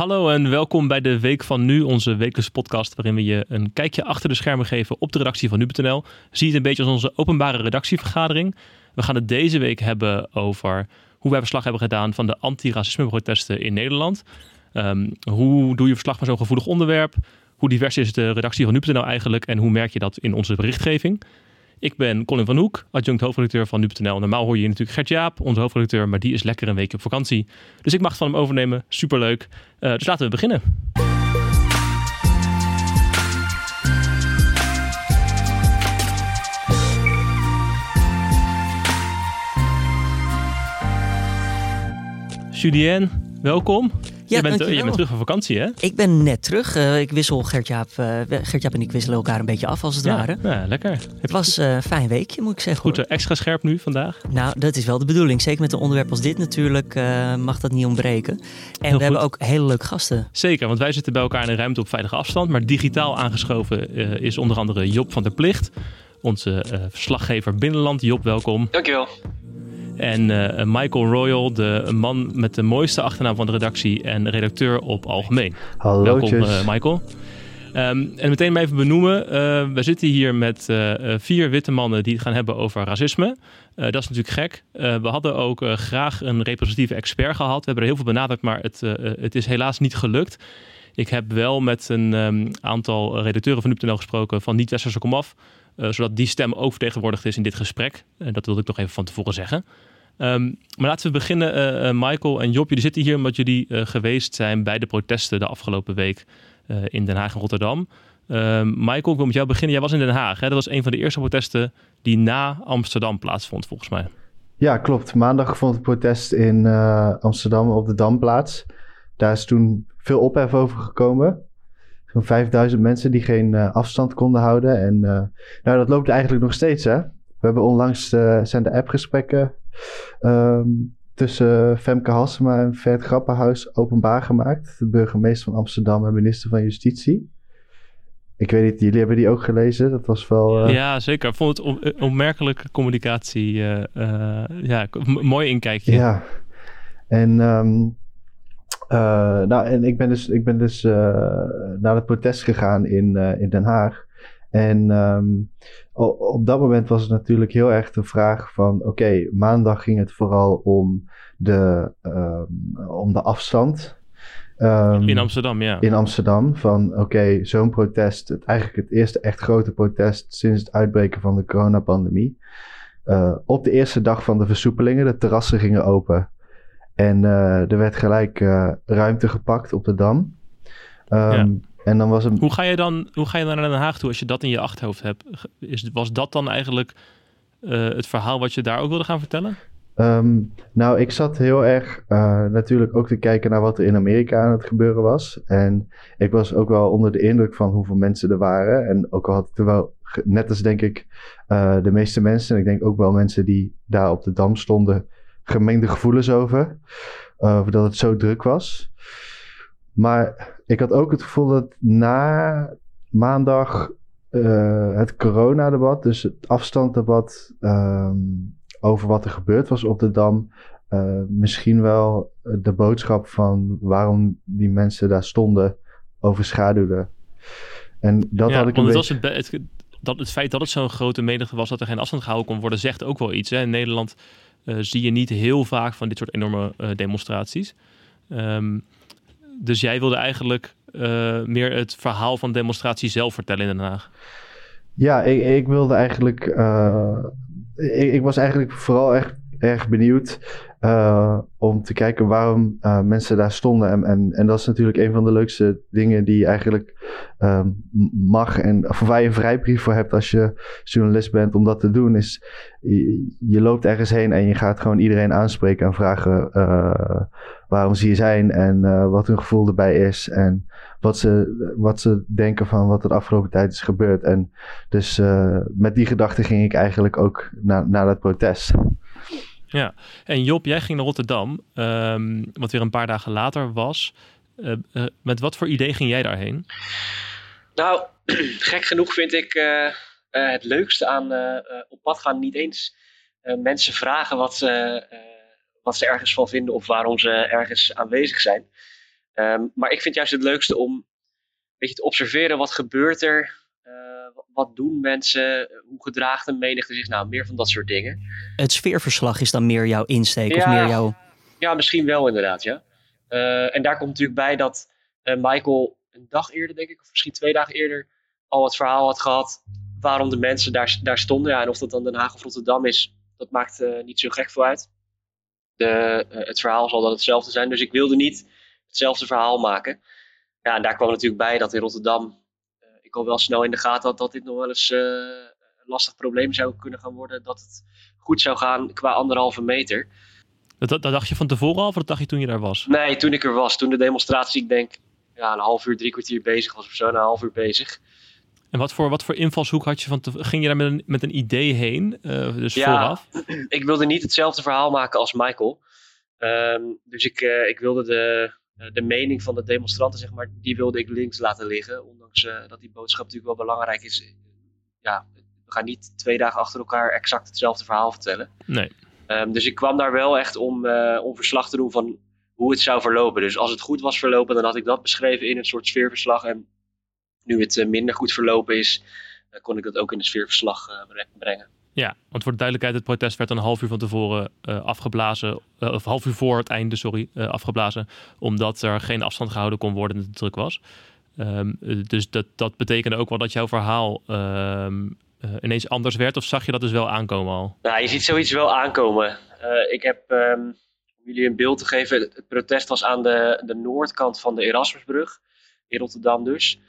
Hallo en welkom bij de Week van Nu, onze wekelijkse podcast waarin we je een kijkje achter de schermen geven op de redactie van Nu.nl. Zie het een beetje als onze openbare redactievergadering. We gaan het deze week hebben over hoe wij verslag hebben gedaan van de antiracisme-protesten in Nederland. Ehm, hoe doe je verslag van zo'n gevoelig onderwerp? Hoe divers is de redactie van Nu.nl eigenlijk en hoe merk je dat in onze berichtgeving? Ik ben Colin van Hoek, adjunct hoofdredacteur van Nu.nl. Normaal hoor je natuurlijk Gert Jaap, onze hoofdredacteur, maar die is lekker een weekje op vakantie. Dus ik mag het van hem overnemen. Superleuk. Uh, dus laten we beginnen. Julien, welkom. Ja, je, bent, je bent terug van vakantie, hè? Ik ben net terug. Uh, ik wissel Gertjaap, uh, Gertjaap en ik wisselen elkaar een beetje af, als het ware. Ja, lekker. Het was uh, een fijn weekje, moet ik zeggen. Goed, extra scherp nu vandaag? Nou, dat is wel de bedoeling. Zeker met een onderwerp als dit natuurlijk mag dat niet ontbreken. En we hebben ook hele leuke gasten. Zeker, want wij zitten bij elkaar in een ruimte op veilige afstand. Maar digitaal aangeschoven is onder andere Job van der Plicht. Onze verslaggever Binnenland. Job, welkom. Dankjewel. En uh, Michael Royal, de man met de mooiste achternaam van de redactie en redacteur op Algemeen. Hallo. Welkom uh, Michael. Um, en meteen maar even benoemen. Uh, we zitten hier met vier witte mannen die het gaan hebben over racisme. dat is natuurlijk gek. we hadden ook graag een representatieve expert gehad. We hebben er heel veel benadrukt, maar het, het is helaas niet gelukt. Ik heb wel met een um, aantal redacteuren van Nu.nl gesproken van niet-westerse komaf. zodat die stem ook vertegenwoordigd is in dit gesprek. dat wilde ik nog even van tevoren zeggen. Um, maar laten we beginnen, uh, uh, Michael en Job. Jullie zitten hier omdat jullie uh, geweest zijn bij de protesten de afgelopen week in Den Haag en Rotterdam. Um, Michael, ik wil met jou beginnen. Jij was in Den Haag. Hè? Dat was een van de eerste protesten die na Amsterdam plaatsvond, volgens mij. Ja, klopt. Maandag vond het protest in Amsterdam op de Dam plaats. Daar is toen veel ophef over gekomen. Zo'n 5000 mensen die geen afstand konden houden. En nou, dat loopt eigenlijk nog steeds, hè? We hebben onlangs zijn de appgesprekken um, tussen Femke Hassema en Vert Grappenhuis openbaar gemaakt. De burgemeester van Amsterdam en minister van Justitie. Ik weet niet, jullie hebben die ook gelezen. Dat was wel. Uh... Ja, zeker. Ik vond het eh, onmerkelijke communicatie. Uh, uh, ja, mooi inkijkje. Ja. En, um, nou, en ik ben dus, ik ben dus naar het protest gegaan in, in Den Haag. En um, op dat moment was het natuurlijk heel erg de vraag van... oké, maandag ging het vooral om de, um, om de afstand. Um, in Amsterdam, ja. In Amsterdam, van oké, zo'n protest... Het, eigenlijk het eerste echt grote protest sinds het uitbreken van de coronapandemie. Uh, op de eerste dag van de versoepelingen, de terrassen gingen open... En uh, er werd gelijk uh, ruimte gepakt op de Dam. Ja. En dan was het... hoe, ga je dan, hoe ga je dan naar Den Haag toe als je dat in je achterhoofd hebt? Is, was dat dan eigenlijk uh, het verhaal wat je daar ook wilde gaan vertellen? Um, nou, ik zat heel erg uh, natuurlijk ook te kijken naar wat er in Amerika aan het gebeuren was. En ik was ook wel onder de indruk van hoeveel mensen er waren. En ook al had ik er wel, net als denk ik uh, de meeste mensen, en ik denk ook wel mensen die daar op de dam stonden, gemengde gevoelens over. over dat het zo druk was. Maar ik had ook het gevoel dat na maandag uh, het coronadebat, dus het afstanddebat um, over wat er gebeurd was op de Dam, uh, misschien wel de boodschap van waarom die mensen daar stonden overschaduwde. En dat ja, had ik een beetje... Het, het, dat het feit dat het zo'n grote menigte was dat er geen afstand gehouden kon worden, zegt ook wel iets. Hè? In Nederland uh, zie je niet heel vaak van dit soort enorme demonstraties. Um, dus jij wilde eigenlijk uh, meer het verhaal van de demonstratie zelf vertellen in Den Haag. Ja, ik, ik wilde eigenlijk. Uh, ik, ik, was eigenlijk vooral echt erg benieuwd uh, om te kijken waarom mensen daar stonden. En, en, en, dat is natuurlijk een van de leukste dingen die je eigenlijk uh, mag en of waar je een vrijbrief voor hebt als je journalist bent om dat te doen. Is je, je loopt ergens heen en je gaat gewoon iedereen aanspreken en vragen waarom ze hier zijn en uh, wat hun gevoel erbij is. En wat ze, wat ze denken van wat er de afgelopen tijd is gebeurd. En dus uh, met die gedachte ging ik eigenlijk ook naar, naar dat protest. Ja, en Job, jij ging naar Rotterdam, um, wat weer een paar dagen later was. Uh, uh, met wat voor idee ging jij daarheen? Nou, gek genoeg vind ik uh, het leukste aan op pad gaan niet eens mensen vragen wat ze, wat ze ergens van vinden of waarom ze ergens aanwezig zijn. Ehm, maar ik vind juist het leukste om een beetje te observeren wat gebeurt er. Uh, wat doen mensen? Hoe gedraagt een menigte zich? Nou, meer van dat soort dingen. Het sfeerverslag is dan meer jouw insteek of meer jouw... Ja, misschien wel inderdaad, ja. Uh, en daar komt natuurlijk bij dat uh, Michael een dag eerder, denk ik, of misschien twee dagen eerder, al het verhaal had gehad waarom de mensen daar, daar stonden. Ja, en of dat dan Den Haag of Rotterdam is, dat maakt niet zo gek veel uit. De, het verhaal zal dan hetzelfde zijn. Dus ik wilde niet hetzelfde verhaal maken. Ja, en daar kwam natuurlijk bij dat in Rotterdam ik al wel snel in de gaten had dat dit nog wel eens een lastig probleem zou kunnen gaan worden. Dat het goed zou gaan qua anderhalve meter. Dat, dat, dacht je van tevoren al of dat dacht je toen je daar was? Nee, toen ik er was. Toen de demonstratie, ik denk, ja, een half uur, drie kwartier bezig was of zo. Een half uur bezig. En wat voor, wat voor invalshoek had je van te, Ging je daar met een, met een idee heen? Uh, dus ja, vooraf? ik wilde niet hetzelfde verhaal maken als Michael. Um, dus ik, uh, ik wilde de, de mening van de demonstranten, zeg maar, die wilde ik links laten liggen. Ondanks uh, dat die boodschap natuurlijk wel belangrijk is. Ja, we gaan niet twee dagen achter elkaar exact hetzelfde verhaal vertellen. Nee. Um, dus ik kwam daar wel echt om, om verslag te doen van hoe het zou verlopen. Dus als het goed was verlopen, dan had ik dat beschreven in een soort sfeerverslag. En nu het uh, minder goed verlopen is, uh, kon ik dat ook in een sfeerverslag brengen. Ja, want voor de duidelijkheid, het protest werd een half uur van tevoren afgeblazen, of half uur voor het einde, sorry, afgeblazen, omdat er geen afstand gehouden kon worden en het druk was. Um, dus dat, dat betekende ook wel dat jouw verhaal um, uh, ineens anders werd? Of zag je dat dus wel aankomen al? Nou, je ziet zoiets wel aankomen. Ik heb, um, om jullie een beeld te geven, het protest was aan de, de noordkant van de Erasmusbrug, in Rotterdam dus.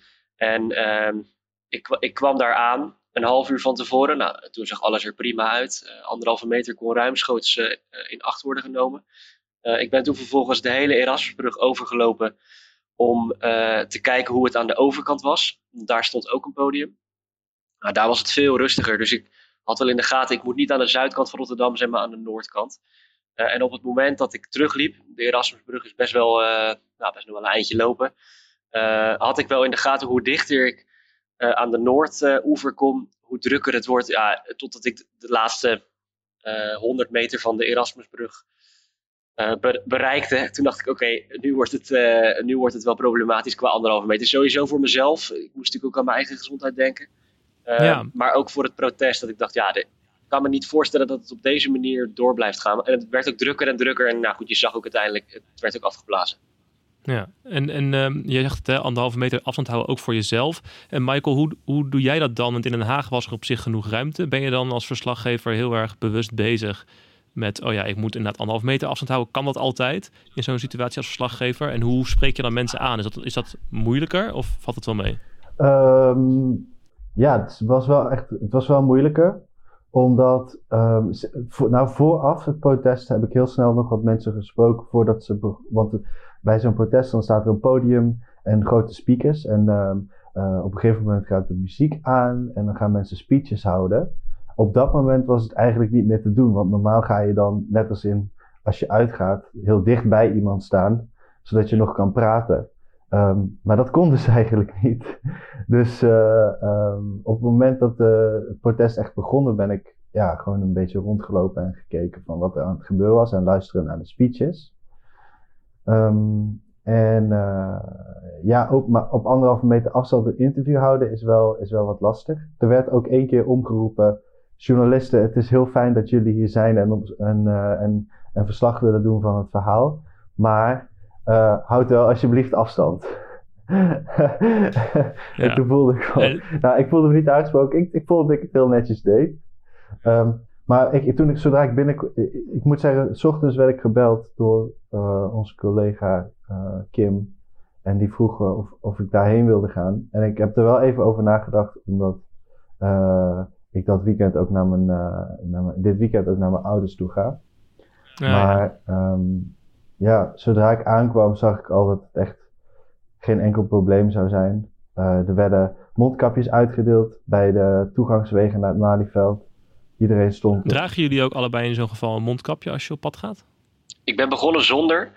En um, ik, ik kwam daar aan, een half uur van tevoren. Nou, toen zag alles er prima uit. Uh, anderhalve meter kon ruimschoots in acht worden genomen. ik ben toen vervolgens de hele Erasmusbrug overgelopen om te kijken hoe het aan de overkant was. Daar stond ook een podium. Nou, daar was het veel rustiger. Dus ik had wel in de gaten, ik moet niet aan de zuidkant van Rotterdam zijn, maar aan de noordkant. En op het moment dat ik terugliep, de Erasmusbrug is best wel, nou, best wel een eindje lopen, uh, had ik wel in de gaten hoe dichter ik aan de noordoever kom, hoe drukker het wordt. Ja, totdat ik de laatste 100 meter van de Erasmusbrug bereikte. Toen dacht ik, oké, nu, wordt het, nu wordt het wel problematisch qua anderhalve meter. Sowieso voor mezelf. Ik moest natuurlijk ook aan mijn eigen gezondheid denken. Ja. Maar ook voor het protest. Dat ik dacht, ja, de, ik kan me niet voorstellen dat het op deze manier door blijft gaan. En het werd ook drukker en drukker. En nou goed, je zag ook uiteindelijk, het werd ook afgeblazen. Ja, en, en um, je zegt het, hè, anderhalve meter afstand houden ook voor jezelf. En Michael, hoe, hoe doe jij dat dan? Want in Den Haag was er op zich genoeg ruimte. Ben je dan als verslaggever heel erg bewust bezig met, oh ja, ik moet inderdaad anderhalve meter afstand houden. Kan dat altijd in zo'n situatie als verslaggever? En hoe spreek je dan mensen aan? Is dat, is dat moeilijker of valt het wel mee? Um, ja, het was wel echt het was wel moeilijker. Omdat, voor, nou vooraf het protest heb ik heel snel nog wat mensen gesproken voordat ze, want bij zo'n protest dan staat er een podium en grote speakers. En um, uh, op een gegeven moment gaat de muziek aan en dan gaan mensen speeches houden. Op dat moment was het eigenlijk niet meer te doen, want normaal ga je dan, net als in als je uitgaat, heel dicht bij iemand staan, zodat je nog kan praten. Um, maar dat kon dus eigenlijk niet. Dus uh, um, op het moment dat het protest echt begonnen, ben ik ja, gewoon een beetje rondgelopen en gekeken van wat er aan het gebeuren was en luisteren naar de speeches. Um, en uh, ja, ook maar op anderhalve meter afstand een interview houden is wel, is wel wat lastig. Er werd ook één keer omgeroepen, journalisten, het is heel fijn dat jullie hier zijn en, en, en, en verslag willen doen van het verhaal. Maar uh, houd wel alsjeblieft afstand. ja. en toen voelde ik gewoon, nou, ik voelde me niet uitgesproken. Ik, ik voelde dat ik het heel netjes deed. Um, maar ik, toen ik, zodra ik binnen, ik, ik moet zeggen, s ochtends werd ik gebeld door uh, onze collega uh, Kim. En die vroeg of, of ik daarheen wilde gaan. En ik heb er wel even over nagedacht, omdat uh, ik dat weekend ook naar mijn, naar mijn, dit weekend ook naar mijn ouders toe ga. Ja, maar ja. Um, ja, zodra ik aankwam zag ik al dat het echt geen enkel probleem zou zijn. Uh, er werden mondkapjes uitgedeeld bij de toegangswegen naar het Malieveld. Iedereen stond. Dragen jullie ook allebei in zo'n geval een mondkapje als je op pad gaat? Ik ben begonnen zonder.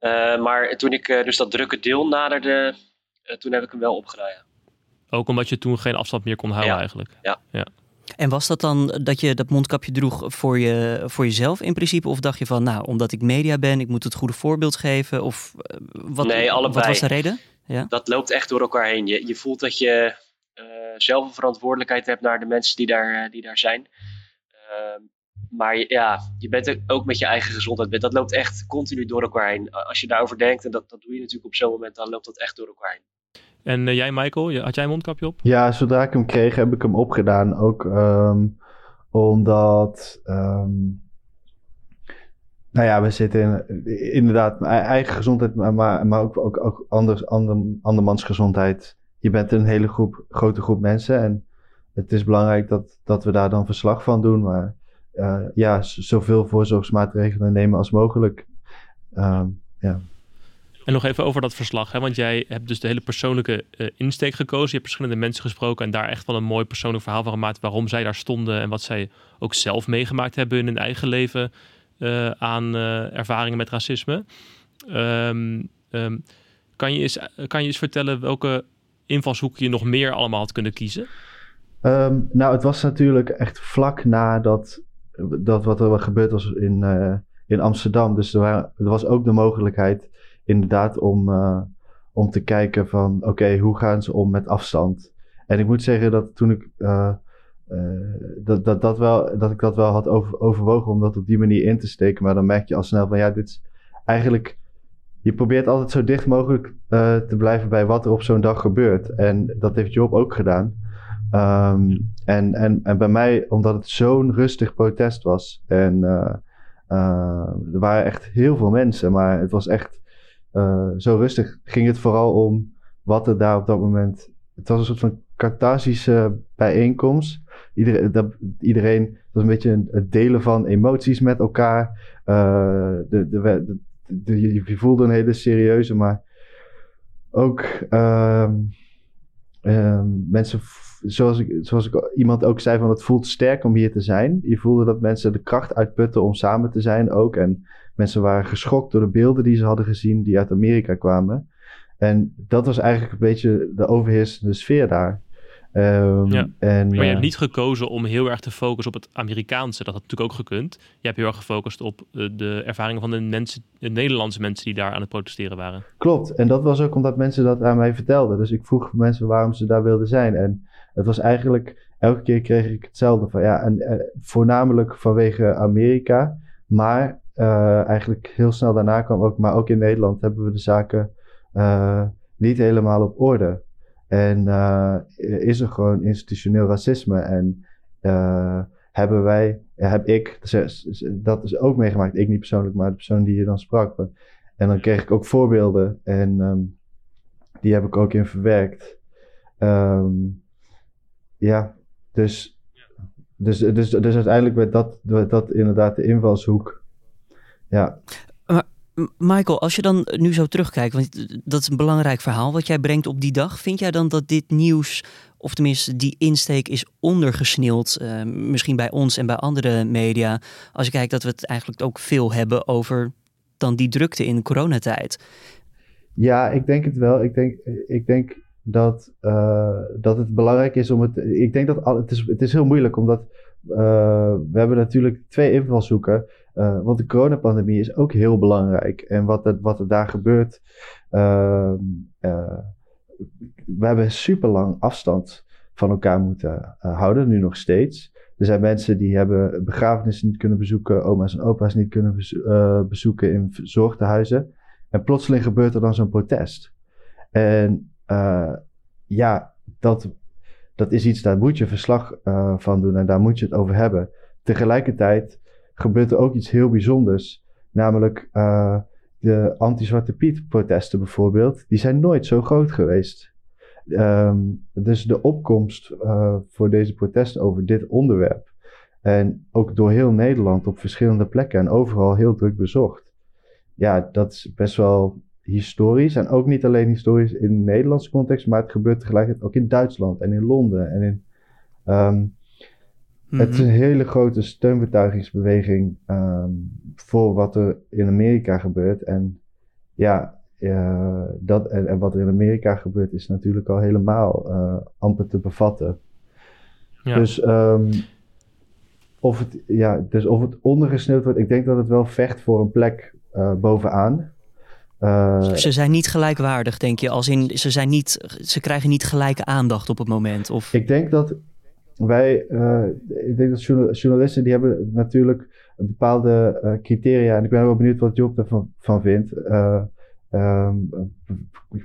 Uh, maar toen ik uh, dus dat drukke deel naderde, toen heb ik hem wel opgedaan. Ook omdat je toen geen afstand meer kon houden ja. eigenlijk. Ja. ja. En was dat dan dat je dat mondkapje droeg voor, je, voor jezelf in principe? Of dacht je van, nou, omdat ik media ben, ik moet het goede voorbeeld geven? Of wat, nee, allebei. wat was de reden? Ja? Dat loopt echt door elkaar heen. Je, je voelt dat je zelf een verantwoordelijkheid hebt naar de mensen die daar, die daar zijn. Ehm, maar ja, je bent ook met je eigen gezondheid. Dat loopt echt continu door elkaar heen. Als je daarover denkt, en dat, dat doe je natuurlijk op zo'n moment, dan loopt dat echt door elkaar heen. En uh, jij, Michael, had jij een mondkapje op? Ja, zodra ik hem kreeg, heb ik hem opgedaan. Ook um, omdat. Um, nou ja, we zitten in, inderdaad mijn eigen gezondheid, maar, maar ook, ook, ook anders, ander, andermans gezondheid. Je bent een hele groep, grote groep mensen en het is belangrijk dat, dat we daar dan verslag van doen. Maar uh, ja, zoveel voorzorgsmaatregelen nemen als mogelijk. Um, ja. En nog even over dat verslag, hè? want jij hebt dus de hele persoonlijke uh, insteek gekozen. Je hebt verschillende mensen gesproken en daar echt wel een mooi persoonlijk verhaal van gemaakt waarom zij daar stonden en wat zij ook zelf meegemaakt hebben in hun eigen leven uh, aan uh, ervaringen met racisme. Um, um, kan, je eens, kan je eens vertellen welke invalshoeken je nog meer allemaal had kunnen kiezen? Um, nou, het was natuurlijk echt vlak nadat dat wat er gebeurd was in, in Amsterdam. Dus er was ook de mogelijkheid inderdaad om, uh, om te kijken van oké, hoe gaan ze om met afstand? En ik moet zeggen dat toen ik uh, uh, dat, dat, dat, wel, dat ik dat wel had over, overwogen om dat op die manier in te steken. Maar dan merk je al snel van ja, dit is eigenlijk. Je probeert altijd zo dicht mogelijk te blijven bij wat er op zo'n dag gebeurt. En dat heeft Job ook gedaan. Um, en, en, en bij mij, omdat het zo'n rustig protest was. En er waren echt heel veel mensen, maar het was echt uh, zo rustig ging het vooral om wat er daar op dat moment. Het was een soort van catharsische bijeenkomst. Iedereen, dat, iedereen was een beetje het delen van emoties met elkaar. Uh, de, de, de, je voelde een hele serieuze, maar ook uh, mensen, zoals, ik, zoals ik, iemand ook zei, van het voelt sterk om hier te zijn. Je voelde dat mensen de kracht uitputten om samen te zijn ook. En Mensen waren geschokt door de beelden die ze hadden gezien die uit Amerika kwamen. En dat was eigenlijk een beetje de overheersende sfeer daar. Um, ja. en, maar je hebt eh, niet gekozen om heel erg te focussen op het Amerikaanse. Dat had natuurlijk ook gekund. Je hebt heel erg gefocust op uh, de ervaringen van de, mensen, de Nederlandse mensen die daar aan het protesteren waren. Klopt. En dat was ook omdat mensen dat aan mij vertelden. Dus ik vroeg mensen waarom ze daar wilden zijn. En het was eigenlijk, elke keer kreeg ik hetzelfde van ja, en, en voornamelijk vanwege Amerika. Maar uh, eigenlijk heel snel daarna kwam ook, maar ook in Nederland hebben we de zaken uh, niet helemaal op orde. En is er gewoon institutioneel racisme en hebben wij, heb ik, dat is ook meegemaakt, ik niet persoonlijk, maar de persoon die je dan sprak. En dan kreeg ik ook voorbeelden en um, die heb ik ook in verwerkt. Um, ja, dus, dus, dus, dus uiteindelijk werd dat, werd dat inderdaad de invalshoek ja. Maar Michael, als je dan nu zo terugkijkt, want dat is een belangrijk verhaal wat jij brengt op die dag. Vind jij dan dat dit nieuws, of tenminste die insteek is ondergesneeld, uh, misschien bij ons en bij andere media, als je kijkt dat we het eigenlijk ook veel hebben over dan die drukte in de coronatijd? Ja, ik denk het wel. Ik denk, ik denk dat, uh, dat het belangrijk is om het. Ik denk dat al, het, is, het is heel moeilijk omdat uh, we hebben natuurlijk twee invalshoeken. Uh, want de coronapandemie is ook heel belangrijk. En wat wat er daar gebeurt. Uh, we hebben super lang afstand van elkaar moeten houden, nu nog steeds. Er zijn mensen die hebben begrafenissen niet kunnen bezoeken, oma's en opa's niet kunnen bezoeken in zorgtehuizen. En plotseling gebeurt er dan zo'n protest. En ja, dat, dat is iets, daar moet je verslag van doen en daar moet je het over hebben. Tegelijkertijd gebeurt er ook iets heel bijzonders. Namelijk uh, de anti-Zwarte Piet protesten bijvoorbeeld. Die zijn nooit zo groot geweest. Um, dus de opkomst voor deze protesten over dit onderwerp. En ook door heel Nederland op verschillende plekken en overal heel druk bezocht. Ja, dat is best wel historisch. En ook niet alleen historisch in de Nederlandse context, maar het gebeurt tegelijkertijd ook in Duitsland en in Londen en in um, het is mhm. een hele grote steunbetuigingsbeweging um, voor wat er in Amerika gebeurt. En ja, uh, dat, en, wat er in Amerika gebeurt is natuurlijk al helemaal uh, amper te bevatten. Dus, ehm, of het, ja, dus of het ondergesneeuwd wordt, ik denk dat het wel vecht voor een plek uh, bovenaan. Uh, ze zijn niet gelijkwaardig, denk je? Als in, ze, zijn niet, ze krijgen niet gelijke aandacht op het moment? Of? Ik denk dat wij, uh, ik denk dat journalisten, die hebben natuurlijk bepaalde uh, criteria. En ik ben wel benieuwd wat Job ervan van vindt. Um,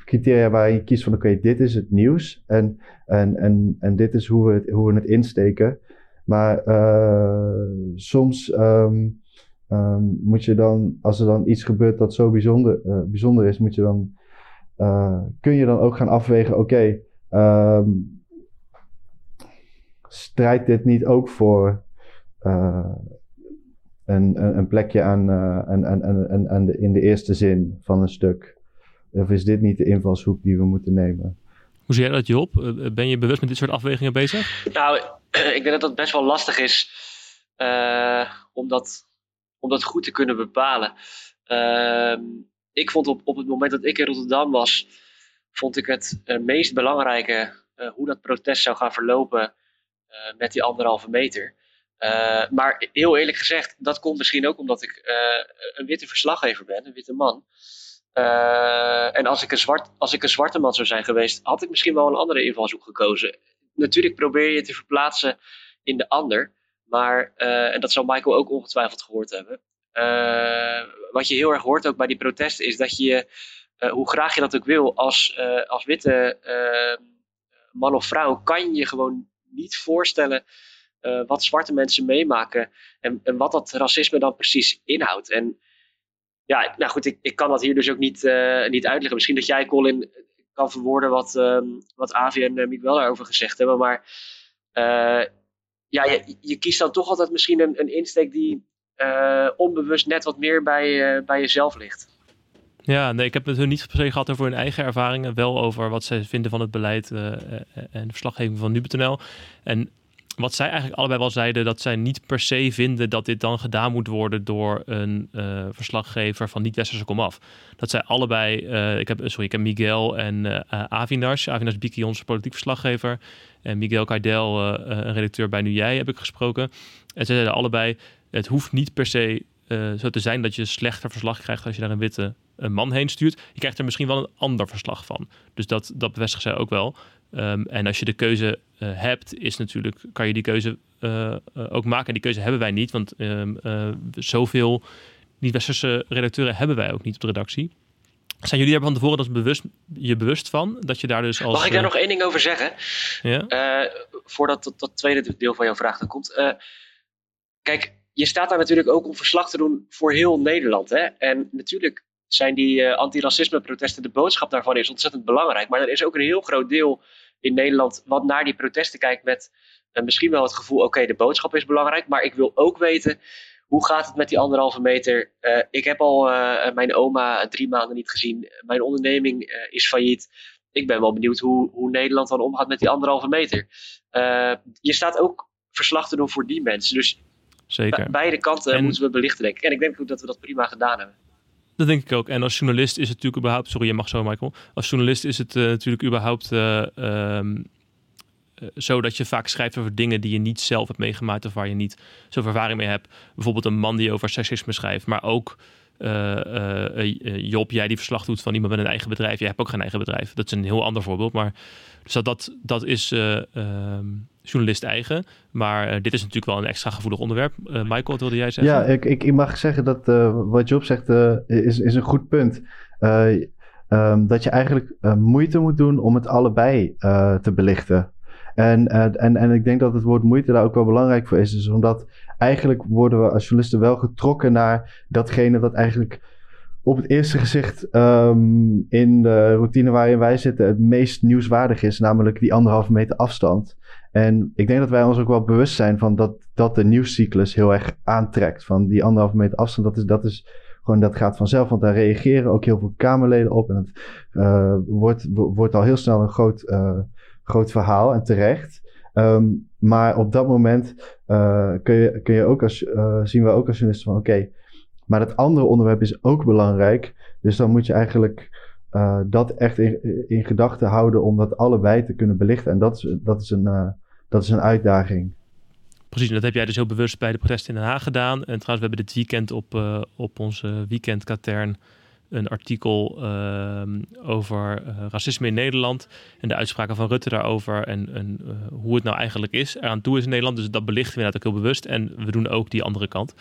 criteria waar je kiest van oké, dit is het nieuws en, en, en, en dit is hoe we het, hoe we het insteken. Maar soms um, Um, moet je dan, als er dan iets gebeurt dat zo bijzonder, uh, bijzonder is, moet je dan, uh, kun je dan ook gaan afwegen, oké, okay, um, strijdt dit niet ook voor uh, een, een, een, plekje aan, aan, aan, aan, aan de, in de eerste zin van een stuk? Of is dit niet de invalshoek die we moeten nemen? Hoe zie jij dat, Job? Ben je bewust met dit soort afwegingen bezig? Nou, ik denk dat dat best wel lastig is, om dat goed te kunnen bepalen. Ehm, ik vond op, op het moment dat ik in Rotterdam was, vond ik het uh, meest belangrijke uh, hoe dat protest zou gaan verlopen uh, met die anderhalve meter. maar heel eerlijk gezegd, dat komt misschien ook omdat ik een witte verslaggever ben, een witte man. en als ik, een zwart, als ik een zwarte man zou zijn geweest, had ik misschien wel een andere invalshoek gekozen. Natuurlijk probeer je te verplaatsen in de ander. Maar, uh, en dat zal Michael ook ongetwijfeld gehoord hebben. Uh, wat je heel erg hoort ook bij die protesten is dat je, uh, hoe graag je dat ook wil, als, als witte man of vrouw, kan je gewoon niet voorstellen wat zwarte mensen meemaken en, en, wat dat racisme dan precies inhoudt. En ja, nou goed, ik, ik kan dat hier dus ook niet, niet uitleggen. Misschien dat jij, Colin, kan verwoorden wat, um, wat Avi en Miguel daarover gezegd hebben. Maar ja, je, je, kiest dan toch altijd misschien een, een insteek die uh, onbewust net wat meer bij, uh, bij jezelf ligt. Ja, nee, ik heb het hun niet per se gehad over hun eigen ervaringen. Wel over wat zij vinden van het beleid uh, en de verslaggeving van nu.nl. En wat zij eigenlijk allebei wel zeiden, dat zij niet per se vinden dat dit dan gedaan moet worden door een uh, verslaggever van niet-westerse komaf. Dat zij allebei, uh, ik heb, sorry, ik heb Miguel en uh, Avinash, Avinash Biki, onze politiek verslaggever, en Miguel Kaidel, een redacteur bij Nu Jij, heb ik gesproken. En zij zeiden allebei, het hoeft niet per se zo te zijn dat je slechter verslag krijgt als je daar een witte man heen stuurt. Je krijgt er misschien wel een ander verslag van. Dus dat, dat bevestigen zij ook wel. Um, en als je de keuze hebt, is natuurlijk, kan je die keuze uh, ook maken. En die keuze hebben wij niet, want um, zoveel niet-westerse redacteuren hebben wij ook niet op de redactie. Zijn jullie er van tevoren dus bewust, je bewust van? Dat je daar dus als, Mag ik daar nog één ding over zeggen? Ja? voordat dat, dat, tweede deel van jouw vraag dan komt. kijk, je staat daar natuurlijk ook om verslag te doen voor heel Nederland. Hè? En natuurlijk zijn die uh, antiracisme protesten, de boodschap daarvan is ontzettend belangrijk. Maar er is ook een heel groot deel in Nederland wat naar die protesten kijkt met uh, misschien wel het gevoel, oké, de boodschap is belangrijk, maar ik wil ook weten, hoe gaat het met die anderhalve meter? Uh, ik heb al mijn oma drie maanden niet gezien, mijn onderneming is failliet. Ik ben wel benieuwd hoe, hoe Nederland dan omgaat met die anderhalve meter. je staat ook verslag te doen voor die mensen. Dus Zeker. beide kanten moeten we belichten, denk ik. En ik denk ook dat we dat prima gedaan hebben. Dat denk ik ook. En als journalist is het natuurlijk überhaupt... Sorry, je mag zo, Michael. Als journalist is het uh, natuurlijk überhaupt... Uh, um, zo dat je vaak schrijft over dingen die je niet zelf hebt meegemaakt of waar je niet zoveel ervaring mee hebt. Bijvoorbeeld een man die over seksisme schrijft, maar ook uh, Job, jij die verslag doet van iemand met een eigen bedrijf. Jij hebt ook geen eigen bedrijf. Dat is een heel ander voorbeeld. Maar dus dat, dat, dat is ehm, journalist eigen. Maar dit is natuurlijk wel een extra gevoelig onderwerp. Michael, wat wilde jij zeggen? Ja, ik, ik, mag zeggen dat wat Job zegt is, is een goed punt. Um, dat je eigenlijk moeite moet doen om het allebei te belichten. En, en, en ik denk dat het woord moeite daar ook wel belangrijk voor is. Dus omdat eigenlijk worden we als journalisten wel getrokken naar datgene dat eigenlijk op het eerste gezicht um, in de routine waarin wij zitten het meest nieuwswaardig is, namelijk die anderhalve meter afstand. En ik denk dat wij ons ook wel bewust zijn van dat, dat de nieuwscyclus heel erg aantrekt. Van die anderhalve meter afstand, dat is, dat is gewoon, dat gaat vanzelf, want daar reageren ook heel veel Kamerleden op. En het uh, wordt, wordt al heel snel een groot, uh, groot verhaal en terecht. Um, maar op dat moment uh, kun, je, kun je ook als, zien we ook als journalisten van oké, maar het andere onderwerp is ook belangrijk. Dus dan moet je eigenlijk dat echt in, in gedachten houden om dat allebei te kunnen belichten. En dat is, dat is een, dat is een uitdaging. Precies, en dat heb jij dus heel bewust bij de protesten in Den Haag gedaan. En trouwens, we hebben dit weekend op, uh, op onze weekendkatern een artikel uh, over uh, racisme in Nederland en de uitspraken van Rutte daarover en, uh, hoe het nou eigenlijk is eraan toe is in Nederland. Dus dat belichten we ook heel bewust en we doen ook die andere kant.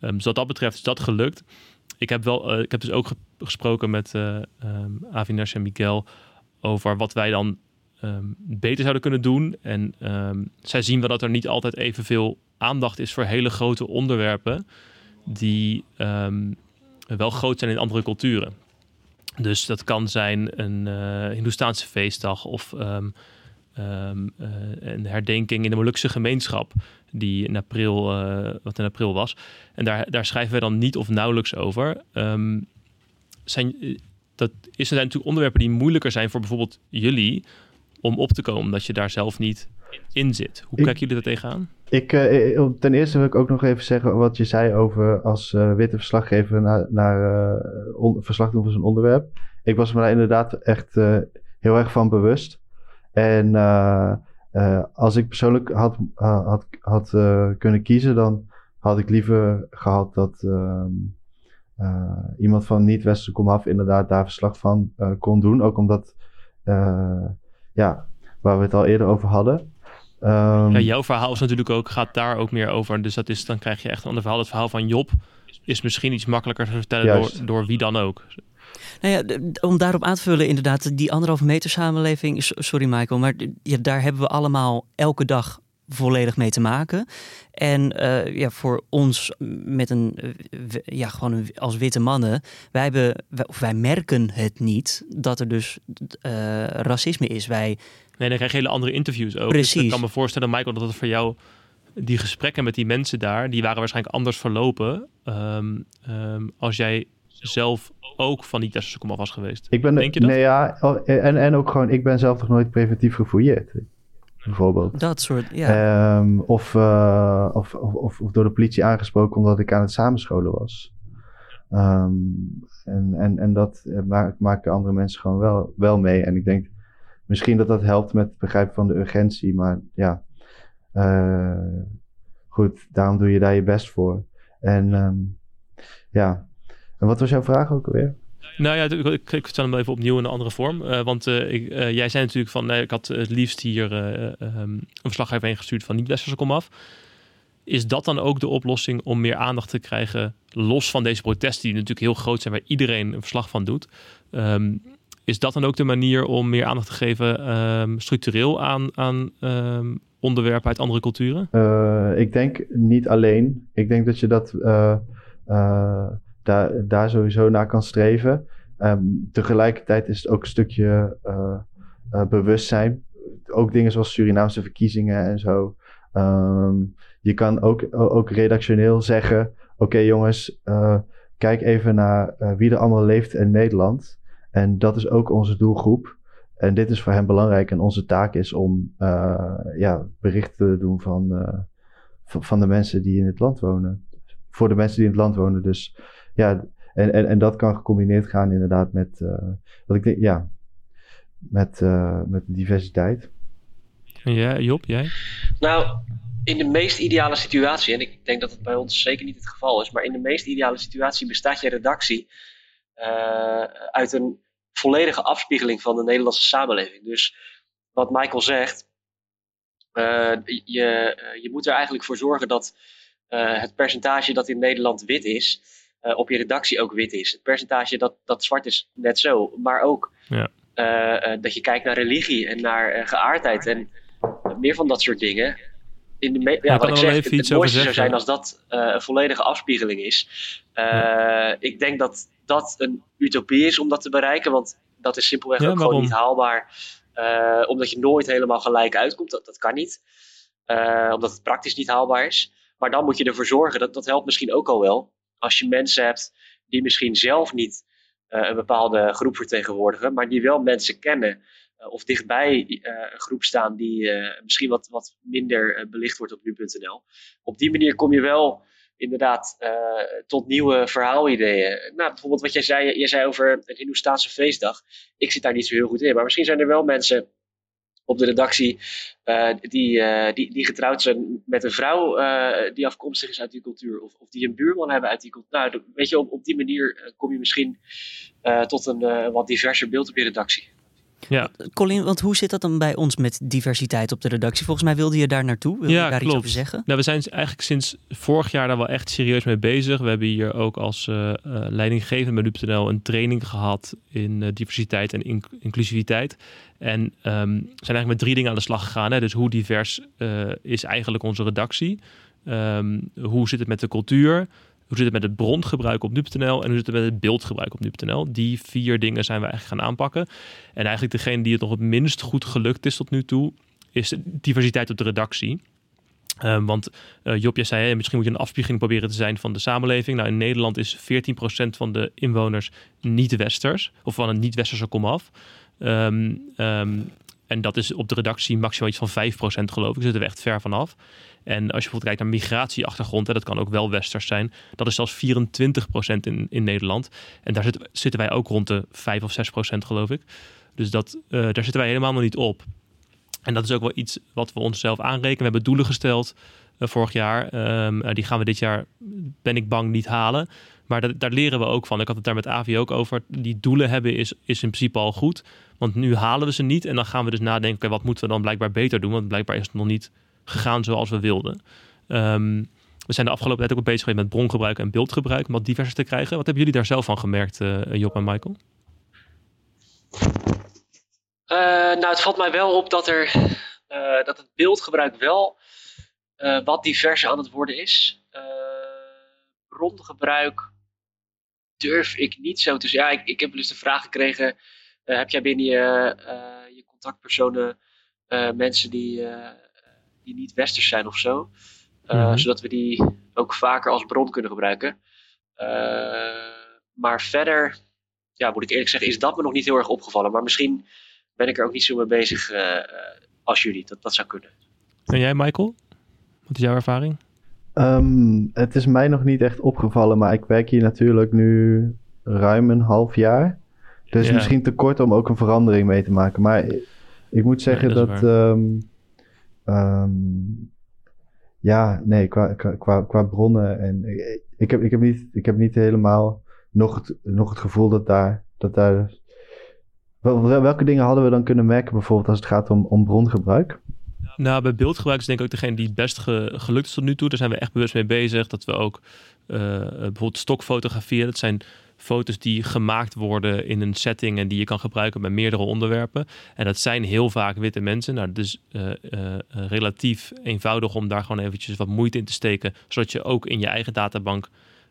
Um, dus wat dat betreft is dat gelukt. Ik heb, wel, ik heb dus ook gesproken met um, Avinash en Miguel over wat wij dan um, beter zouden kunnen doen. En zij zien wel dat er niet altijd evenveel aandacht is voor hele grote onderwerpen die wel groot zijn in andere culturen. Dus dat kan zijn een uh, Hindoestaanse feestdag of uh, een herdenking in de Molukse gemeenschap, die in april, uh, wat in april was. En daar, daar schrijven we dan niet of nauwelijks over. Zijn, dat is, zijn natuurlijk onderwerpen die moeilijker zijn voor bijvoorbeeld jullie om op te komen, dat je daar zelf niet in zit. Hoe kijken jullie daar tegenaan? Ik, uh, ten eerste wil ik ook nog even zeggen wat je zei over als uh, witte verslaggever naar, naar uh, on, verslag doen van zo'n onderwerp. Ik was me daar inderdaad echt heel erg van bewust. En als ik persoonlijk had, had, had kunnen kiezen, dan had ik liever gehad dat ehm, iemand van niet-westerse komaf inderdaad daar verslag van kon doen. Ook omdat, ja, waar we het al eerder over hadden. Um, ja, jouw verhaal is natuurlijk ook, gaat daar ook meer over. Dus dat is, dan krijg je echt een ander verhaal. Het verhaal van Job is misschien iets makkelijker te vertellen door, door wie dan ook. Nou ja, om daarop aan te vullen, inderdaad, die anderhalve meter samenleving. Sorry, Michael, maar ja, daar hebben we allemaal elke dag volledig mee te maken. En uh, ja, voor ons met een, ja, gewoon een, als witte mannen, wij, hebben, wij, of wij merken het niet dat er dus uh, racisme is. Wij Nee, dan krijg je hele andere interviews ook. Precies. Dus ik kan me voorstellen, Michael, dat het voor jou die gesprekken met die mensen daar, die waren waarschijnlijk anders verlopen. Um, um, als jij zelf ook van die testen was geweest. Ik ben, Denk je dat? Nee, ja, en, en ook gewoon, ik ben zelf nog nooit preventief gefouilleerd. Bijvoorbeeld. Dat soort, ja. Um, of, uh, of, of, of, door de politie aangesproken omdat ik aan het samenscholen was. en, en, en dat maken andere mensen gewoon wel, wel mee. En ik denk misschien dat dat helpt met het begrijpen van de urgentie. Maar ja, uh, goed, daarom doe je daar je best voor. En um, ja, en wat was jouw vraag ook alweer? Nou ja, ik, ik stel hem even opnieuw in een andere vorm. Uh, want uh, ik, uh, jij zei natuurlijk van, nee, ik had het liefst hier um, een verslaggever ingestuurd van niet-westerse komaf. Is dat dan ook de oplossing om meer aandacht te krijgen, los van deze protesten die natuurlijk heel groot zijn, waar iedereen een verslag van doet? Um, is dat dan ook de manier om meer aandacht te geven um, structureel aan, aan onderwerpen uit andere culturen? Ik denk niet alleen. Ik denk dat je dat daar, daar sowieso naar kan streven. Um, tegelijkertijd is het ook een stukje bewustzijn. Ook dingen zoals Surinaamse verkiezingen en zo. je kan ook, ook redactioneel zeggen: Oké, jongens, kijk even naar wie er allemaal leeft in Nederland. En dat is ook onze doelgroep. En dit is voor hen belangrijk. En onze taak is om ja, berichten te doen van, van de mensen die in het land wonen. Voor de mensen die in het land wonen. Dus ja, en, en, en dat kan gecombineerd gaan inderdaad met, uh, wat ik denk, ja, met, met diversiteit. Jij, Job, jij? Nou, in de meest ideale situatie, en ik denk dat het bij ons zeker niet het geval is, maar in de meest ideale situatie bestaat je redactie uh, uit een volledige afspiegeling van de Nederlandse samenleving. Dus wat Michael zegt, uh, je, je moet er eigenlijk voor zorgen dat uh, het percentage dat in Nederland wit is, op je redactie ook wit is. Het percentage dat, dat zwart is, net zo. Maar ook ja. dat je kijkt naar religie en naar geaardheid en meer van dat soort dingen in de ja, wat ik zeg, het, het mooiste zou zijn als dat een volledige afspiegeling is. Ja. Ik denk dat dat een utopie is om dat te bereiken, want dat is simpelweg ja, ook waarom? gewoon niet haalbaar. Uh, omdat je nooit helemaal gelijk uitkomt, dat, dat kan niet. omdat het praktisch niet haalbaar is. Maar dan moet je ervoor zorgen, dat, dat helpt misschien ook al wel. Als je mensen hebt die misschien zelf niet een bepaalde groep vertegenwoordigen, maar die wel mensen kennen uh, of dichtbij uh, een groep staan die misschien wat, wat minder belicht wordt op nu.nl. Op die manier kom je wel inderdaad tot nieuwe verhaalideeën. Nou, bijvoorbeeld wat jij zei, jij zei over een Hindoestaanse feestdag. Ik zit daar niet zo heel goed in, maar misschien zijn er wel mensen op de redactie die, die, die getrouwd zijn met een vrouw die afkomstig is uit die cultuur. Of, of die een buurman hebben uit die cultuur. Nou, weet je, op, op die manier kom je misschien tot een wat diverser beeld op je redactie. Ja. Colin, want hoe zit dat dan bij ons met diversiteit op de redactie? Volgens mij wilde je daar naartoe. Wil ja, je daar klopt. iets over zeggen? Nou, we zijn eigenlijk sinds vorig jaar daar wel echt serieus mee bezig. We hebben hier ook als uh, uh, leidinggevende bij NUPNL een training gehad in uh, diversiteit en inclusiviteit. En um, zijn eigenlijk met drie dingen aan de slag gegaan. Hè? Dus hoe divers is eigenlijk onze redactie? Um, hoe zit het met de cultuur? Hoe zit het met het brongebruik op nu.nl en hoe zit het met het beeldgebruik op nu.nl? Die vier dingen zijn we eigenlijk gaan aanpakken. En eigenlijk degene die het nog het minst goed gelukt is tot nu toe, is diversiteit op de redactie. Um, want uh, Job, jij zei, misschien moet je een afspiegeling proberen te zijn van de samenleving. Nou, in Nederland is 14% van de inwoners niet-westers, of van een niet-westerse komaf. Um, um, en dat is op de redactie maximaal iets van 5% geloof ik. Zitten we echt ver vanaf. En als je bijvoorbeeld kijkt naar migratieachtergrond, hè, dat kan ook wel westers zijn. Dat is zelfs 24% in, in Nederland. En daar zitten wij ook rond de 5 of 6% geloof ik. Dus dat, uh, daar zitten wij helemaal nog niet op. En dat is ook wel iets wat we onszelf aanrekenen. We hebben doelen gesteld uh, vorig jaar. Um, die gaan we dit jaar, ben ik bang, niet halen. Maar daar leren we ook van. Ik had het daar met Avi ook over. Die doelen hebben is, is in principe al goed. Want nu halen we ze niet. En dan gaan we dus nadenken, wat moeten we dan blijkbaar beter doen? Want blijkbaar is het nog niet gegaan zoals we wilden. Um, we zijn de afgelopen tijd ook bezig geweest met brongebruik en beeldgebruik. Om wat diverser te krijgen. Wat hebben jullie daar zelf van gemerkt, uh, Job en Michael? Uh, nou, het valt mij wel op dat, er, uh, dat het beeldgebruik wel wat diverser aan het worden is. brongebruik durf ik niet zo te zeggen. Ja, ik, ik heb dus de vraag gekregen: heb jij binnen je, je contactpersonen mensen die die niet westers zijn of zo. Eh, mhm. Zodat we die ook vaker als bron kunnen gebruiken. Eh, maar verder, ja, moet ik eerlijk zeggen, is dat me nog niet heel erg opgevallen. Maar misschien ben ik er ook niet zo mee bezig eh, als jullie. Dat, dat zou kunnen. En jij, Michael? Wat is jouw ervaring? Um, het is mij nog niet echt opgevallen, maar ik werk hier natuurlijk nu ruim een half jaar. Dus misschien te kort om ook een verandering mee te maken. Maar ik moet zeggen dat, dat Um, ja, nee, qua, qua, qua bronnen. En ik, heb, ik, heb niet, ik heb niet helemaal nog het, nog het gevoel dat daar. Dat daar welke dingen hadden we dan kunnen merken, bijvoorbeeld als het gaat om, om brongebruik? Nou, bij beeldgebruik is denk ik ook degene die het best gelukt is tot nu toe. Daar zijn we echt bewust mee bezig. Dat we ook uh, bijvoorbeeld stokfotografie, dat zijn foto's die gemaakt worden in een setting en die je kan gebruiken bij meerdere onderwerpen. En dat zijn heel vaak witte mensen. Nou, dus uh, uh, relatief eenvoudig om daar gewoon eventjes wat moeite in te steken, zodat je ook in je eigen databank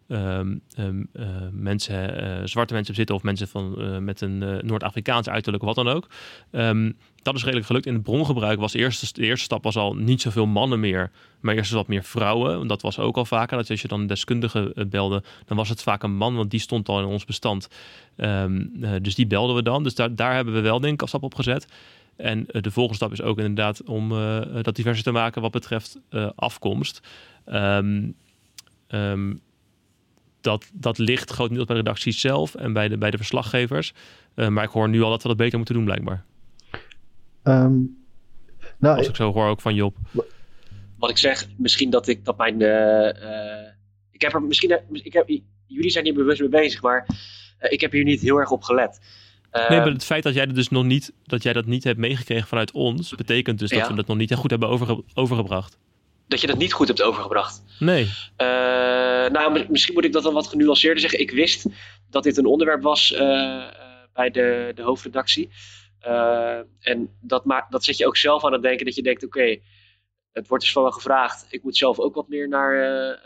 um, um, uh, mensen, uh, zwarte mensen zitten of mensen van, uh, met een Noord-Afrikaans uiterlijk wat dan ook. Um, dat is redelijk gelukt. In het brongebruik was de eerste, de eerste stap was al niet zoveel mannen meer, maar eerst wat meer vrouwen. Dat was ook al vaker. Dat als je dan een deskundige belde, dan was het vaak een man, want die stond al in ons bestand. dus die belden we dan. Dus daar, daar hebben we wel denk ik een stap op gezet. En de volgende stap is ook inderdaad om dat diverser te maken wat betreft afkomst. Um, dat, dat ligt grotendeels bij de redactie zelf en bij de, bij de verslaggevers. Uh, maar ik hoor nu al dat we dat beter moeten doen, blijkbaar. Um, nou, Als ik zo hoor ook van Job. Wat ik zeg, misschien dat ik dat mijn. Uh, ik heb er misschien. Ik heb, jullie zijn hier bewust mee bezig, maar ik heb hier niet heel erg op gelet. nee, maar het feit dat jij, dat dus nog niet, dat jij dat niet hebt meegekregen vanuit ons, betekent dus dat we dat nog niet goed hebben overge overgebracht dat je dat niet goed hebt overgebracht. Nee. Uh, nou, misschien moet ik dat dan wat genuanceerder zeggen. Ik wist dat dit een onderwerp was uh, bij de, de hoofdredactie. Uh, en dat, maakt, dat zet je ook zelf aan het denken dat je denkt: oké, het wordt dus van me gevraagd. Ik moet zelf ook wat meer naar,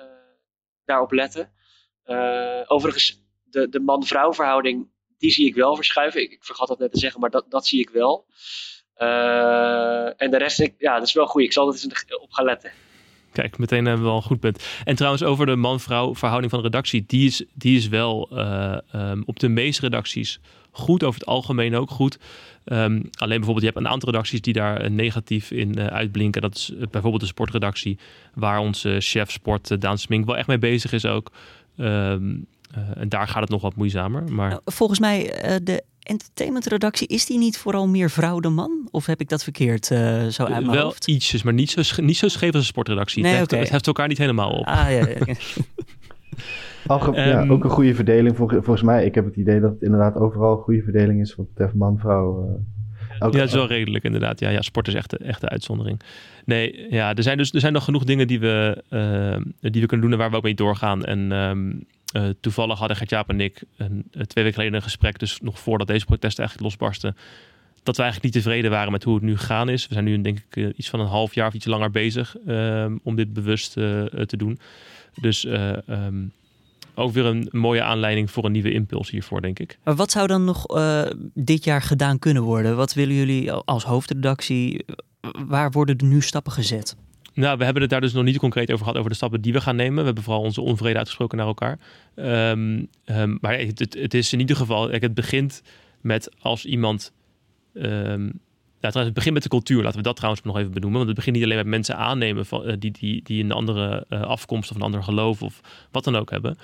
daarop letten. overigens, de, de man-vrouw verhouding, die zie ik wel verschuiven. Ik, ik vergat dat net te zeggen, maar dat, dat zie ik wel. en de rest, ik, ja, dat is wel goed. Ik zal er eens op gaan letten. Kijk, meteen hebben we al een goed punt. En trouwens, over de man-vrouw verhouding van de redactie. Die is, die is wel uh, um, op de meeste redacties goed. Over het algemeen ook goed. Um, alleen bijvoorbeeld, je hebt een aantal redacties die daar uh, negatief in uh, uitblinken. Dat is bijvoorbeeld de sportredactie. Waar onze chef sport, Daan Smink, wel echt mee bezig is ook. Um, en daar gaat het nog wat moeizamer. Maar... Nou, volgens mij, de entertainmentredactie, is die niet vooral meer vrouw dan man? Of heb ik dat verkeerd uh, zo uit mijn Wel hoofd? ietsjes, maar niet zo, niet zo scheef als een sportredactie. Nee, het, heft, oké. het heft elkaar niet helemaal op. Ah, ja, ja. Alge- ja, Ehm, ook een goede verdeling. Vol- volgens mij, ik heb het idee dat het inderdaad overal een goede verdeling is wat betreft man-vrouw. eh. Ja, dat is wel redelijk inderdaad. Ja, ja sport is echt de, echt de uitzondering. Nee, ja, er zijn dus er zijn nog genoeg dingen die we, eh, die we kunnen doen en waar we ook mee doorgaan. En ehm, eh, toevallig hadden Gert-Jaap en ik een, eh, twee weken geleden een gesprek, dus nog voordat deze protesten eigenlijk losbarsten, dat we eigenlijk niet tevreden waren met hoe het nu gegaan is. We zijn nu denk ik eh, iets van een half jaar of iets langer bezig ehm, om dit bewust te doen. Dus eh, ehm, ook weer een mooie aanleiding voor een nieuwe impuls hiervoor, denk ik. Maar wat zou dan nog dit jaar gedaan kunnen worden? Wat willen jullie als hoofdredactie? Waar worden er nu stappen gezet? Nou, we hebben het daar dus nog niet concreet over gehad, over de stappen die we gaan nemen. We hebben vooral onze onvrede uitgesproken naar elkaar. Ehm, ehm, maar het, het, is in ieder geval, het begint met als iemand. trouwens, het begint met de cultuur. Laten we dat trouwens nog even benoemen. Want het begint niet alleen met mensen aannemen van, eh, die, die, die een andere eh, afkomst of een ander geloof of wat dan ook hebben.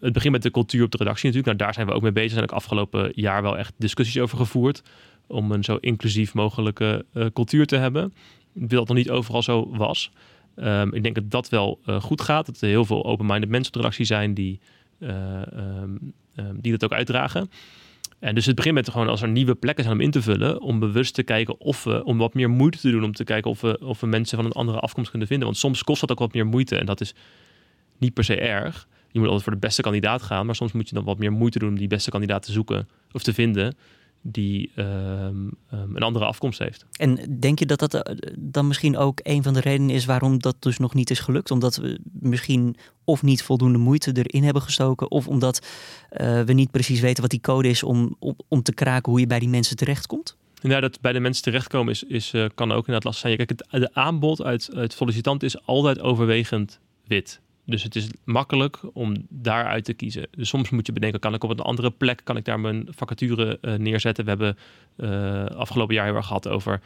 Het begint met de cultuur op de redactie natuurlijk. Nou, daar zijn we ook mee bezig. Er zijn ook afgelopen jaar wel echt discussies over gevoerd. Om een zo inclusief mogelijke eh, cultuur te hebben. Dat nog niet overal zo was. Ehm, ik denk dat dat wel eh, goed gaat. Dat er heel veel open-minded mensen op de redactie zijn die, eh, ehm, ehm, die dat ook uitdragen. En dus het begint met gewoon als er nieuwe plekken zijn om in te vullen, om bewust te kijken of we, om wat meer moeite te doen om te kijken of we, of we mensen van een andere afkomst kunnen vinden. Want soms kost dat ook wat meer moeite en dat is niet per se erg. Je moet altijd voor de beste kandidaat gaan, maar soms moet je dan wat meer moeite doen om die beste kandidaat te zoeken of te vinden die ehm, ehm, een andere afkomst heeft. En denk je dat dat eh, dan misschien ook een van de redenen is waarom dat dus nog niet is gelukt? Omdat we misschien of niet voldoende moeite erin hebben gestoken, of omdat eh, we niet precies weten wat die code is om, om, om te kraken hoe je bij die mensen terechtkomt? Ja, dat bij de mensen terechtkomen is, is, eh, kan ook inderdaad lastig zijn. Kijk, het de aanbod uit, uit sollicitant is altijd overwegend wit. Dus het is makkelijk om daaruit te kiezen. Dus soms moet je bedenken, kan ik op een andere plek, kan ik daar mijn vacature eh, neerzetten? We hebben eh, afgelopen jaar heel erg gehad over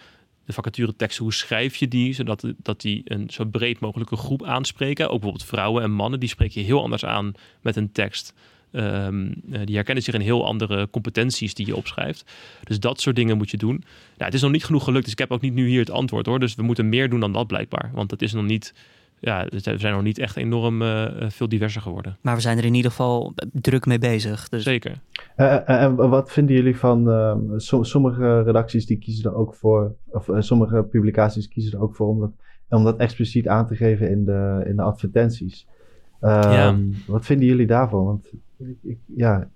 de vacature tekst. Hoe schrijf je die, zodat dat die een zo breed mogelijke groep aanspreken? Ook bijvoorbeeld vrouwen en mannen, die spreek je heel anders aan met een tekst. Ehm, eh, die herkennen zich in heel andere competenties die je opschrijft. Dus dat soort dingen moet je doen. Nou, het is nog niet genoeg gelukt, dus ik heb ook niet nu hier het antwoord hoor. Dus we moeten meer doen dan dat blijkbaar. Want het is nog niet, ja, we zijn nog niet echt enorm eh, veel diverser geworden. Maar we zijn er in ieder geval druk mee bezig. Dus Zeker. Eh, eh, en wat vinden jullie van ehm, som- sommige redacties die kiezen er ook voor, of eh, sommige publicaties kiezen er ook voor om dat, om dat expliciet aan te geven in de, in de advertenties. Ehm, Ja. Wat vinden jullie daarvan? Want ik, ik- ja,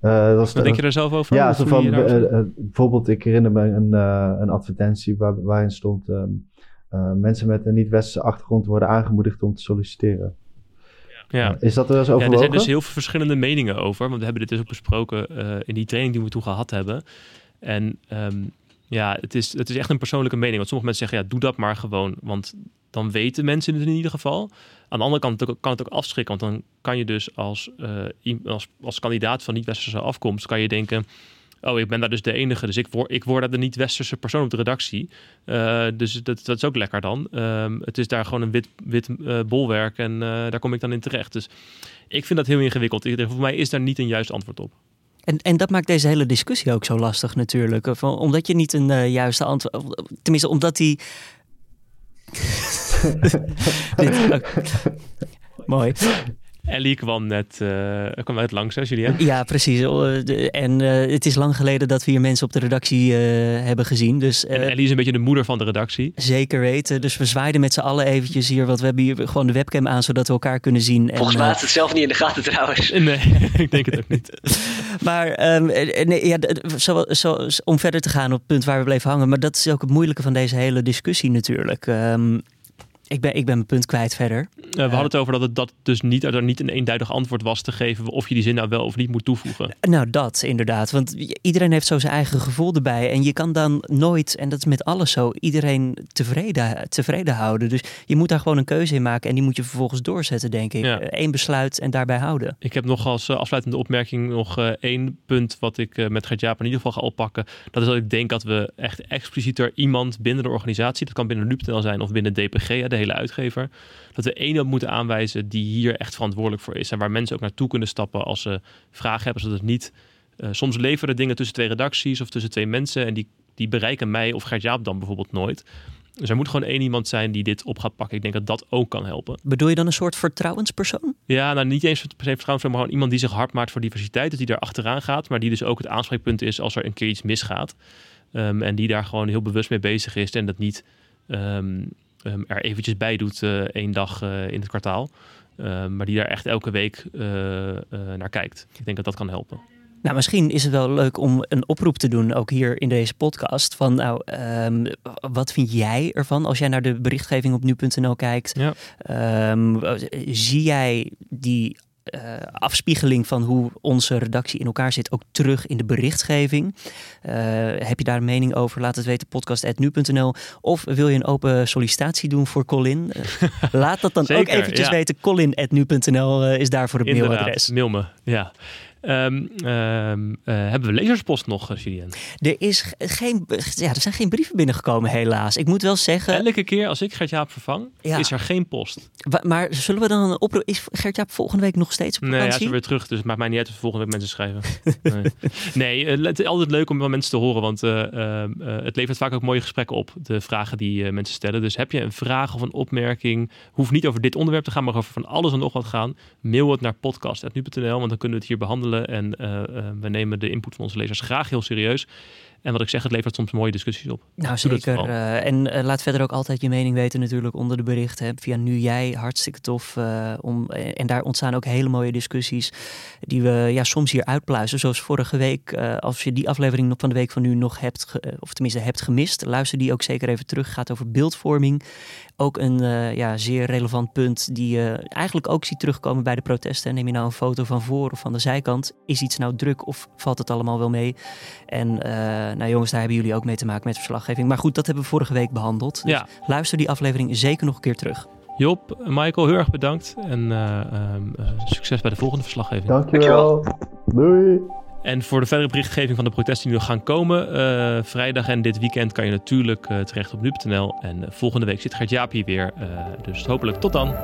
eh, dat Wat denk je er zelf over? Ja, zo van, eh, eh, bijvoorbeeld, ik herinner me een, eh, een advertentie waar, waarin stond: ehm, eh, mensen met een niet-westerse achtergrond worden aangemoedigd om te solliciteren. ja. Is dat er eens Ja, overwogen? er zijn dus heel veel verschillende meningen over. Want we hebben dit dus ook besproken eh, in die training die we toen gehad hebben. En ehm, ja, het is, het is echt een persoonlijke mening. Want sommige mensen zeggen, ja, doe dat maar gewoon. Want dan weten mensen het in ieder geval. Aan de andere kant kan het ook afschrikken. Want dan kan je dus als, eh, als, als kandidaat van niet-westerse afkomst... kan je denken, oh, ik ben daar dus de enige. Dus ik word, ik word daar de niet-westerse persoon op de redactie. Eh, dus dat, dat is ook lekker dan. Ehm, het is daar gewoon een wit, wit eh, bolwerk en eh, daar kom ik dan in terecht. Dus ik vind dat heel ingewikkeld. Ik, voor mij is daar niet een juist antwoord op. En, en dat maakt deze hele discussie ook zo lastig natuurlijk. Van, omdat je niet een eh, juiste antwoord... Tenminste, omdat die... Dit-. Mooi. Ellie kwam net eh, kwam uit langs, hè, Julien? Ja, precies. Eh, de- En eh, het is lang geleden dat we hier mensen op de redactie eh, hebben gezien. Dus eh, En Ellie is een beetje de moeder van de redactie. zeker weten. Dus we zwaaiden met z'n allen eventjes hier. Want we hebben hier gewoon de webcam aan, zodat we elkaar kunnen zien. En, Volgens mij eh, had het zelf niet in de gaten trouwens. Nee, ik denk het ook niet. Maar ehm, eh, nee, ja, zo, zo, om verder te gaan op het punt waar we bleven hangen. Maar dat is ook het moeilijke van deze hele discussie natuurlijk. Ehm, ik, ben, ik ben mijn punt kwijt verder. Eh, we hadden het over dat het dat dus niet, er niet een eenduidig antwoord was te geven of je die zin nou wel of niet moet toevoegen. Nou, dat inderdaad. Want iedereen heeft zo zijn eigen gevoel erbij. En je kan dan nooit, en dat is met alles zo, iedereen tevreden, tevreden houden. Dus je moet daar gewoon een keuze in maken. En die moet je vervolgens doorzetten, denk ik. Ja. Eén besluit en daarbij houden. Ik heb nog als eh, afsluitende opmerking nog eh, één punt wat ik eh, met Gert-Jaap in ieder geval ga oppakken. Dat is dat ik denk dat we echt explicieter iemand binnen de organisatie, dat kan binnen NuPTL zijn of binnen DPG, de hele uitgever, dat we één iemand moeten aanwijzen die hier echt verantwoordelijk voor is. En waar mensen ook naartoe kunnen stappen als ze vragen hebben, zodat het niet soms leveren dingen tussen twee redacties of tussen twee mensen en die, die bereiken mij of Gert-Jaap dan bijvoorbeeld nooit. Dus er moet gewoon één iemand zijn die dit op gaat pakken. Ik denk dat dat ook kan helpen. Bedoel je dan een soort vertrouwenspersoon? Ja, nou niet eens per se vertrouwenspersoon, maar gewoon iemand die zich hard maakt voor diversiteit. Dus die daar achteraan gaat, maar die dus ook het aanspreekpunt is als er een keer iets misgaat. Ehm, en die daar gewoon heel bewust mee bezig is en dat niet um, er eventjes bij doet uh, één dag uh, in het kwartaal. maar die daar echt elke week uh, naar kijkt. Ik denk dat dat kan helpen. Nou, misschien is het wel leuk om een oproep te doen, ook hier in deze podcast. Van nou, um, wat vind jij ervan als jij naar de berichtgeving op nu.nl kijkt? Ja. Um, zie jij die uh, afspiegeling van hoe onze redactie in elkaar zit ook terug in de berichtgeving. Uh, heb je daar een mening over? Laat het weten, podcast.nu.nl. Of wil je een open sollicitatie doen voor Colin? Uh, laat dat dan Zeker, ook eventjes ja. weten. Colin.nu.nl is daarvoor het Inderdaad, mailadres. Mail me, ja. Um, um, uh, hebben we lezerspost nog, Julien? Er, is geen, ja, er zijn geen brieven binnengekomen, helaas. Ik moet wel zeggen... Elke keer als ik Gert-Jaap vervang, ja. is er geen post. Maar zullen we dan een oproep... Is Gert-Jaap volgende week nog steeds op Nee, vakantie? hij is weer terug, dus het maakt mij niet uit of volgende week mensen schrijven. nee, nee uh, het is altijd leuk om wel mensen te horen, want het levert vaak ook mooie gesprekken op, de vragen die mensen stellen. Dus heb je een vraag of een opmerking, hoeft niet over dit onderwerp te gaan, maar over van alles en nog wat gaan, mail het naar podcast.nu.nl, want dan kunnen we het hier behandelen en uh, uh, we nemen de input van onze lezers graag heel serieus. En wat ik zeg, het levert soms mooie discussies op. Nou, zeker. Uh, en laat verder ook altijd je mening weten natuurlijk onder de berichten. Hè. Via Nu Jij, hartstikke tof. om, en daar ontstaan ook hele mooie discussies die we ja, soms hier uitpluizen. Zoals vorige week, als je die aflevering van de week van nu nog hebt, of tenminste hebt gemist, luister die ook zeker even terug. Gaat over beeldvorming. Ook een ja, zeer relevant punt die je eigenlijk ook ziet terugkomen bij de protesten. Neem je nou een foto van voor of van de zijkant? Is iets nou druk of valt het allemaal wel mee? En uh, nou jongens, daar hebben jullie ook mee te maken met verslaggeving. Maar goed, dat hebben we vorige week behandeld. Dus ja. luister die aflevering zeker nog een keer terug. Job, Michael, heel erg bedankt. En uh, uh, succes bij de volgende verslaggeving. Dankjewel. Doei. En voor de verdere berichtgeving van de protesten die nog gaan komen, uh, vrijdag en dit weekend kan je natuurlijk uh, terecht op nu.nl. En volgende week zit Gert Jaap hier weer. dus hopelijk tot dan.